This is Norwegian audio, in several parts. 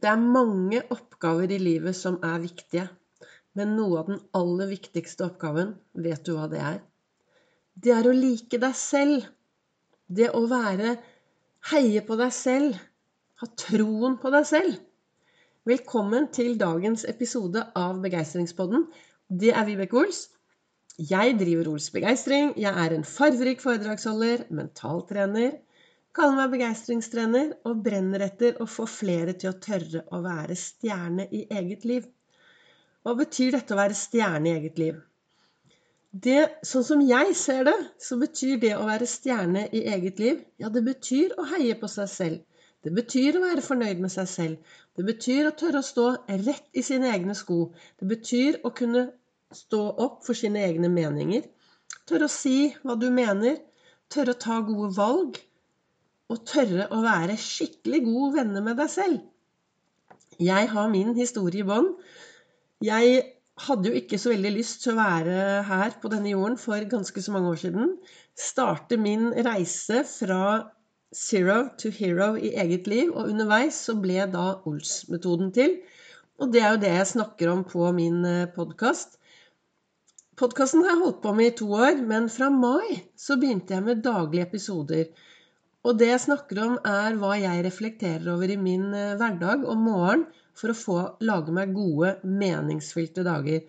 Det er mange oppgaver i livet som er viktige. Men noe av den aller viktigste oppgaven, vet du hva det er? Det er å like deg selv. Det å være Heie på deg selv. Ha troen på deg selv. Velkommen til dagens episode av Begeistringspodden. Det er Vibeke Ols. Jeg driver Ols Begeistring. Jeg er en farverik foredragsholder, mentaltrener, kaller meg begeistringstrener og brenner etter å få flere til å tørre å være stjerne i eget liv. Hva betyr dette å være stjerne i eget liv? Det, sånn som jeg ser det, så betyr det å være stjerne i eget liv Ja, det betyr å heie på seg selv. Det betyr å være fornøyd med seg selv. Det betyr å tørre å stå rett i sine egne sko. Det betyr å kunne stå opp for sine egne meninger. Tørre å si hva du mener. Tørre å ta gode valg å tørre å være skikkelig gode venner med deg selv. Jeg har min historie i bånn. Jeg hadde jo ikke så veldig lyst til å være her på denne jorden for ganske så mange år siden. Starte min reise fra zero to hero i eget liv, og underveis så ble da Ols-metoden til. Og det er jo det jeg snakker om på min eh, podkast. Podkasten har jeg holdt på med i to år, men fra mai så begynte jeg med daglige episoder. Og det jeg snakker om, er hva jeg reflekterer over i min eh, hverdag om morgenen for å få lage meg gode, meningsfylte dager.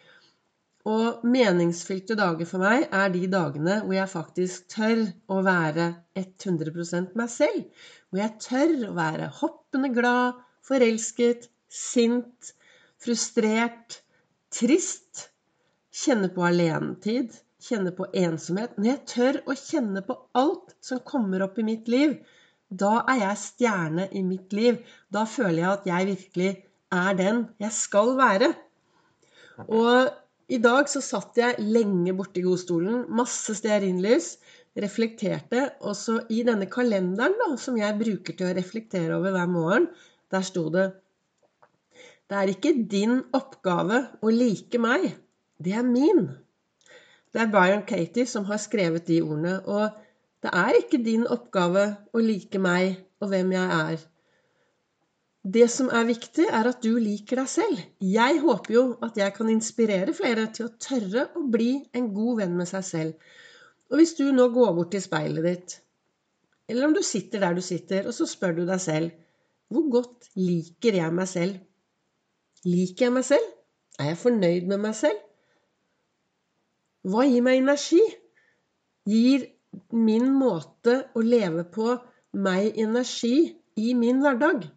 Og meningsfylte dager for meg er de dagene hvor jeg faktisk tør å være 100% meg selv. Hvor jeg tør å være hoppende glad, forelsket, sint, frustrert, trist, kjenne på alenetid kjenne på ensomhet, når jeg tør å kjenne på alt som kommer opp i mitt liv, da er jeg stjerne i mitt liv. Da føler jeg at jeg virkelig er den jeg skal være. Og i dag så satt jeg lenge borte i godstolen, masse stearinlys, reflekterte. Og så i denne kalenderen da, som jeg bruker til å reflektere over hver morgen, der sto det Det er ikke din oppgave å like meg. Det er min. Det er Brian Katie som har skrevet de ordene. Og det er ikke din oppgave å like meg og hvem jeg er. Det som er viktig, er at du liker deg selv. Jeg håper jo at jeg kan inspirere flere til å tørre å bli en god venn med seg selv. Og hvis du nå går bort til speilet ditt, eller om du sitter der du sitter, og så spør du deg selv hvor godt liker jeg meg selv? Liker jeg meg selv? Er jeg fornøyd med meg selv? Hva gir meg energi? Gir min måte å leve på meg energi i min hverdag?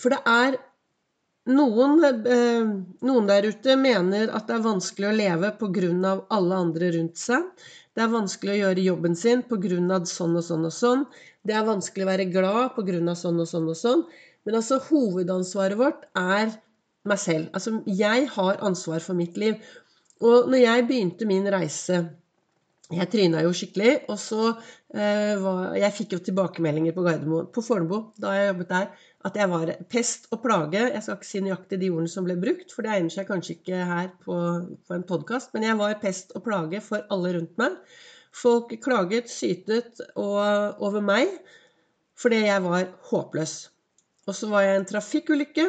For det er noen, eh, noen der ute mener at det er vanskelig å leve pga. alle andre rundt seg. Det er vanskelig å gjøre jobben sin pga. sånn og sånn og sånn. Det er vanskelig å være glad pga. sånn og sånn og sånn. Men altså, hovedansvaret vårt er meg selv. Altså, jeg har ansvar for mitt liv. Og når jeg begynte min reise Jeg tryna jo skikkelig. Og så eh, var Jeg fikk jo tilbakemeldinger på Gardermoen, på Fornebu, da jeg jobbet der, at jeg var pest og plage. Jeg skal ikke si nøyaktig de ordene som ble brukt, for det egner seg kanskje ikke her på, på en podkast, men jeg var pest og plage for alle rundt meg. Folk klaget, sytet og, over meg fordi jeg var håpløs. Og så var jeg en trafikkulykke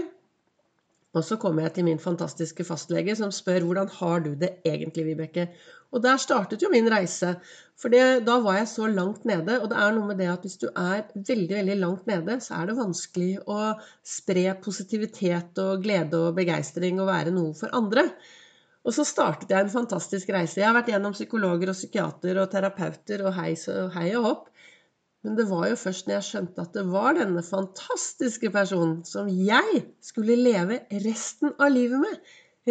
og så kommer jeg til min fantastiske fastlege som spør hvordan har du det egentlig, Vibeke? Og der startet jo min reise. For det, da var jeg så langt nede. Og det er noe med det at hvis du er veldig, veldig langt nede, så er det vanskelig å spre positivitet og glede og begeistring og være noe for andre. Og så startet jeg en fantastisk reise. Jeg har vært gjennom psykologer og psykiater og terapeuter og hei, og hopp. Men det var jo først når jeg skjønte at det var denne fantastiske personen som jeg skulle leve resten av livet med.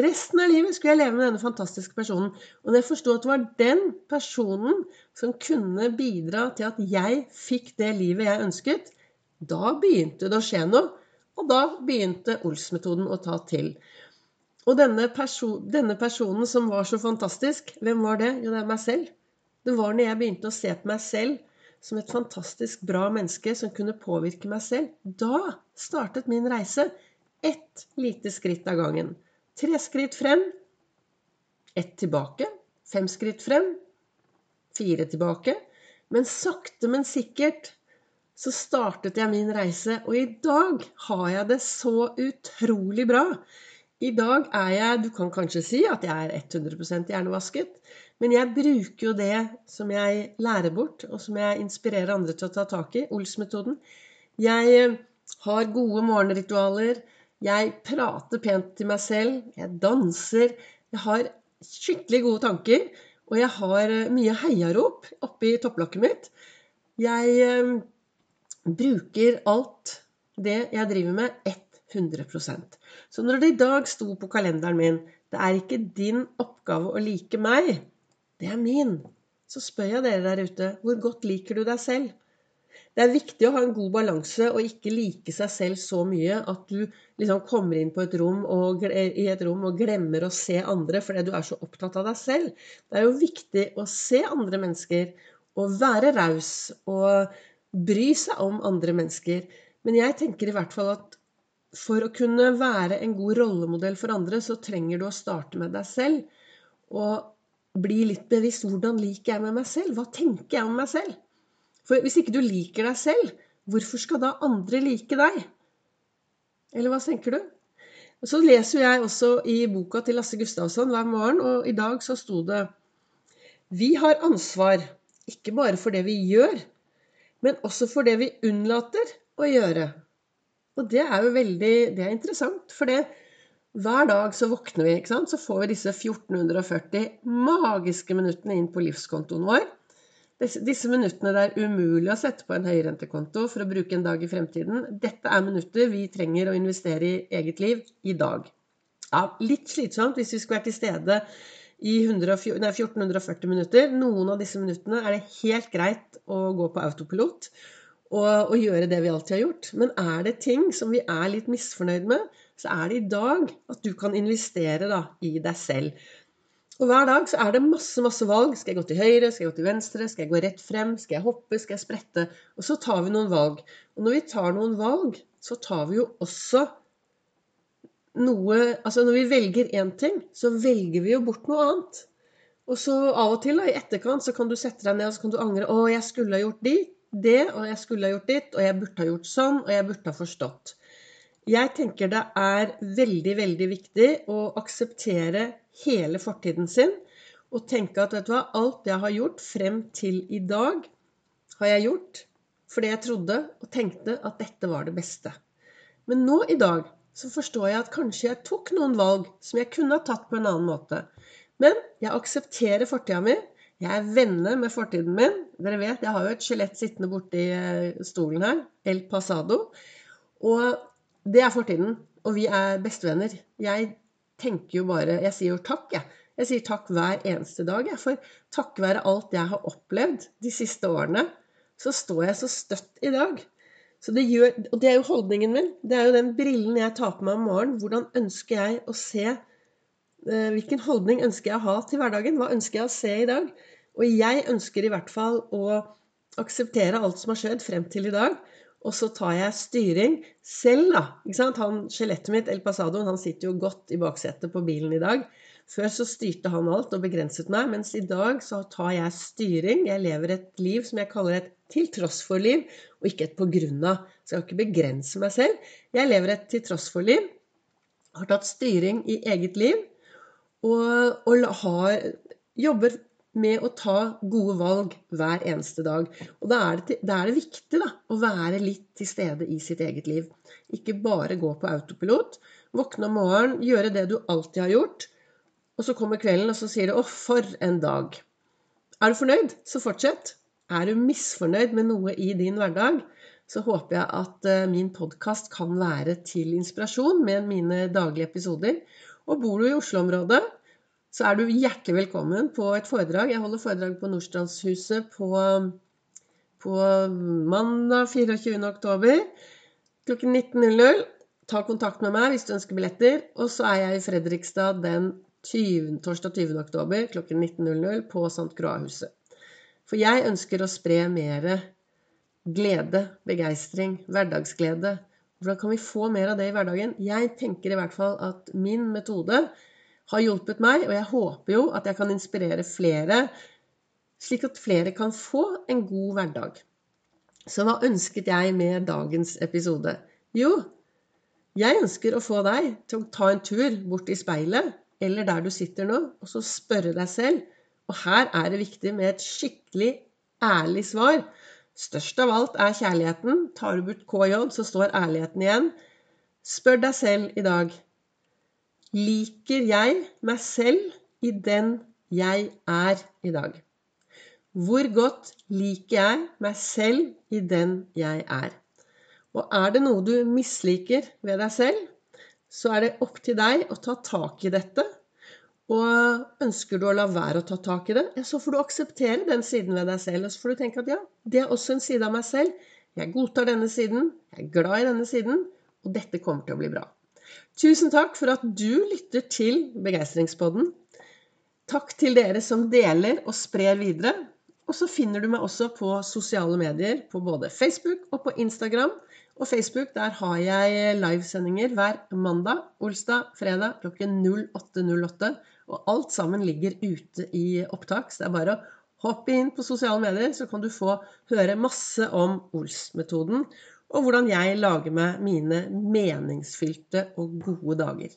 Resten av livet skulle jeg leve med denne fantastiske personen. Og når jeg forsto at det var den personen som kunne bidra til at jeg fikk det livet jeg ønsket, da begynte det å skje noe. Og da begynte Ols-metoden å ta til. Og denne, perso denne, personen som var så fantastisk, hvem var det? Jo, det er meg selv. Det var når jeg begynte å se på meg selv som et fantastisk bra menneske som kunne påvirke meg selv, da startet min reise. Ett lite skritt av gangen. Tre skritt frem, ett tilbake. Fem skritt frem, fire tilbake. Men sakte, men sikkert så startet jeg min reise, og i dag har jeg det så utrolig bra. I dag er jeg Du kan kanskje si at jeg er 100% hjernevasket, men jeg bruker jo det som jeg lærer bort, og som jeg inspirerer andre til å ta tak i, Ols-metoden. Jeg eh, har gode morgenritualer. Jeg prater pent til meg selv. Jeg danser. Jeg har skikkelig gode tanker. Og jeg har eh, mye heiarop oppi topplokket mitt. Jeg eh, bruker alt det jeg driver med, 100% Så når det i dag sto på kalenderen min det er ikke din oppgave å like meg, det er min, så spør jeg dere der ute hvor godt liker du deg selv? Det er viktig å ha en god balanse og ikke like seg selv så mye at du liksom kommer inn et og, i et rom og glemmer å se andre fordi du er så opptatt av deg selv. Det er jo viktig å se andre mennesker og være raus og bry seg om andre mennesker. Men jeg tenker i hvert fall at for å kunne være en god rollemodell for andre, så trenger du å starte med deg selv. Og bli litt bevisst hvordan liker jeg med meg selv? Hva tenker jeg om meg selv? For hvis ikke du liker deg selv, hvorfor skal da andre like deg? Eller hva tenker du? Så leser jeg også i boka til Lasse Gustavsson hver morgen, og i dag så sto det Vi har ansvar, ikke bare for det vi gjør, men også for det vi unnlater å gjøre. Og det er jo veldig Det er interessant, for det hver dag så våkner vi, så får vi disse 1440 magiske minuttene inn på livskontoen vår. Disse minuttene det er umulig å sette på en høyrentekonto for å bruke en dag i fremtiden. Dette er minutter vi trenger å investere i eget liv i dag. Ja, litt slitsomt hvis vi skulle vært til stede i 100, nei, 1440 minutter. Noen av disse minuttene er det helt greit å gå på autopilot og, og, gjøre det vi alltid har gjort. Men er det ting som vi er litt misfornøyd med, så er det i dag at du kan investere da, i deg selv. Og hver dag så er det masse masse valg. Skal jeg gå til høyre? Skal jeg gå til venstre? Skal jeg gå rett frem? Skal jeg hoppe? Skal jeg sprette? Og så tar vi noen valg. Og når vi tar noen valg, så tar vi jo også noe Altså når vi velger én ting, så velger vi jo bort noe annet. Og så av og til da, i etterkant så kan du sette deg ned og så kan du angre. 'Å, jeg skulle ha gjort dit det, og jeg skulle ha gjort ditt, og jeg burde ha gjort sånn, og jeg burde ha forstått. Jeg tenker det er veldig, veldig viktig å akseptere hele fortiden sin og tenke at vet du hva, alt jeg har gjort frem til i dag, har jeg gjort fordi jeg trodde og tenkte at dette var det beste. Men nå i dag så forstår jeg at kanskje jeg tok noen valg som jeg kunne ha tatt på en annen måte. Men jeg aksepterer fortida mi, jeg er venner med fortiden min. Dere vet, jeg har jo et skjelett sittende borti eh, stolen her. El Pasado. Og det er fortiden. Og vi er bestevenner. Jeg tenker jo bare Jeg sier jo takk, jeg. Jeg sier takk hver eneste dag, jeg. For takket være alt jeg har opplevd de siste årene, så står jeg så støtt i dag. Det gjør, og det er jo holdningen min. Det er jo den brillen jeg tar på meg om morgenen. Hvordan ønsker jeg å se eh, Hvilken holdning ønsker jeg å ha til hverdagen? Hva ønsker jeg å se i dag? Og jeg ønsker i hvert fall å akseptere alt som har skjedd frem til i dag. Og så tar jeg styring selv, da. Ikke sant? Han, Skjelettet mitt, El Pasado, han sitter jo godt i baksetet på bilen i dag. Før så styrte han alt og begrenset meg, mens i dag så tar jeg styring. Jeg lever et liv som jeg kaller et til tross for-liv, og ikke et på grunn av. Så jeg kan ikke begrense meg selv. Jeg lever et til tross for-liv. Har tatt styring i eget liv. Og, og har, jobber med å ta gode valg hver eneste dag. Og da er det, da er det viktig da, å være litt til stede i sitt eget liv. Ikke bare gå på autopilot. Våkne om morgenen, gjøre det du alltid har gjort. Og så kommer kvelden, og så sier du 'Å, for en dag'. Er du fornøyd, så fortsett. Er du misfornøyd med noe i din hverdag, så håper jeg at eh, min podkast kan være til inspirasjon med mine daglige episoder. Og bor du i Oslo-området, så er du hjertelig velkommen på et foredrag. Jeg holder foredrag på Nordstrandshuset på, på mandag 24. oktober klokken 19.00. Ta kontakt med meg hvis du ønsker billetter. Og så er jeg i Fredrikstad den 20, torsdag 20. oktober klokken 19.00 på St. Croix-huset. For jeg ønsker å spre mer glede, begeistring, hverdagsglede. Hvordan kan vi få mer av det i hverdagen? Jeg tenker i hvert fall at min metode har hjulpet meg, og jeg håper jo at jeg kan inspirere flere, slik at flere kan få en god hverdag. Så hva ønsket jeg med dagens episode? Jo, jeg ønsker å få deg til å ta en tur bort i speilet, eller der du sitter nå, og så spørre deg selv Og her er det viktig med et skikkelig ærlig svar. Størst av alt er kjærligheten. Tar du bort KJ, så står ærligheten igjen. Spør deg selv i dag Liker jeg meg selv i den jeg er i dag? Hvor godt liker jeg meg selv i den jeg er? Og er det noe du misliker ved deg selv, så er det opp til deg å ta tak i dette. Og ønsker du å la være å ta tak i det, så får du akseptere den siden ved deg selv. Og så får du tenke at ja, det er også en side av meg selv. Jeg godtar denne siden. Jeg er glad i denne siden. Og dette kommer til å bli bra. Tusen takk for at du lytter til Begeistringspodden. Takk til dere som deler og sprer videre. Og så finner du meg også på sosiale medier, på både Facebook og på Instagram. Og Facebook, der har jeg livesendinger hver mandag, olsdag, fredag klokken 08.08. Og alt sammen ligger ute i opptak, så det er bare å hoppe inn på sosiale medier, så kan du få høre masse om Ols-metoden, og hvordan jeg lager meg mine meningsfylte og gode dager.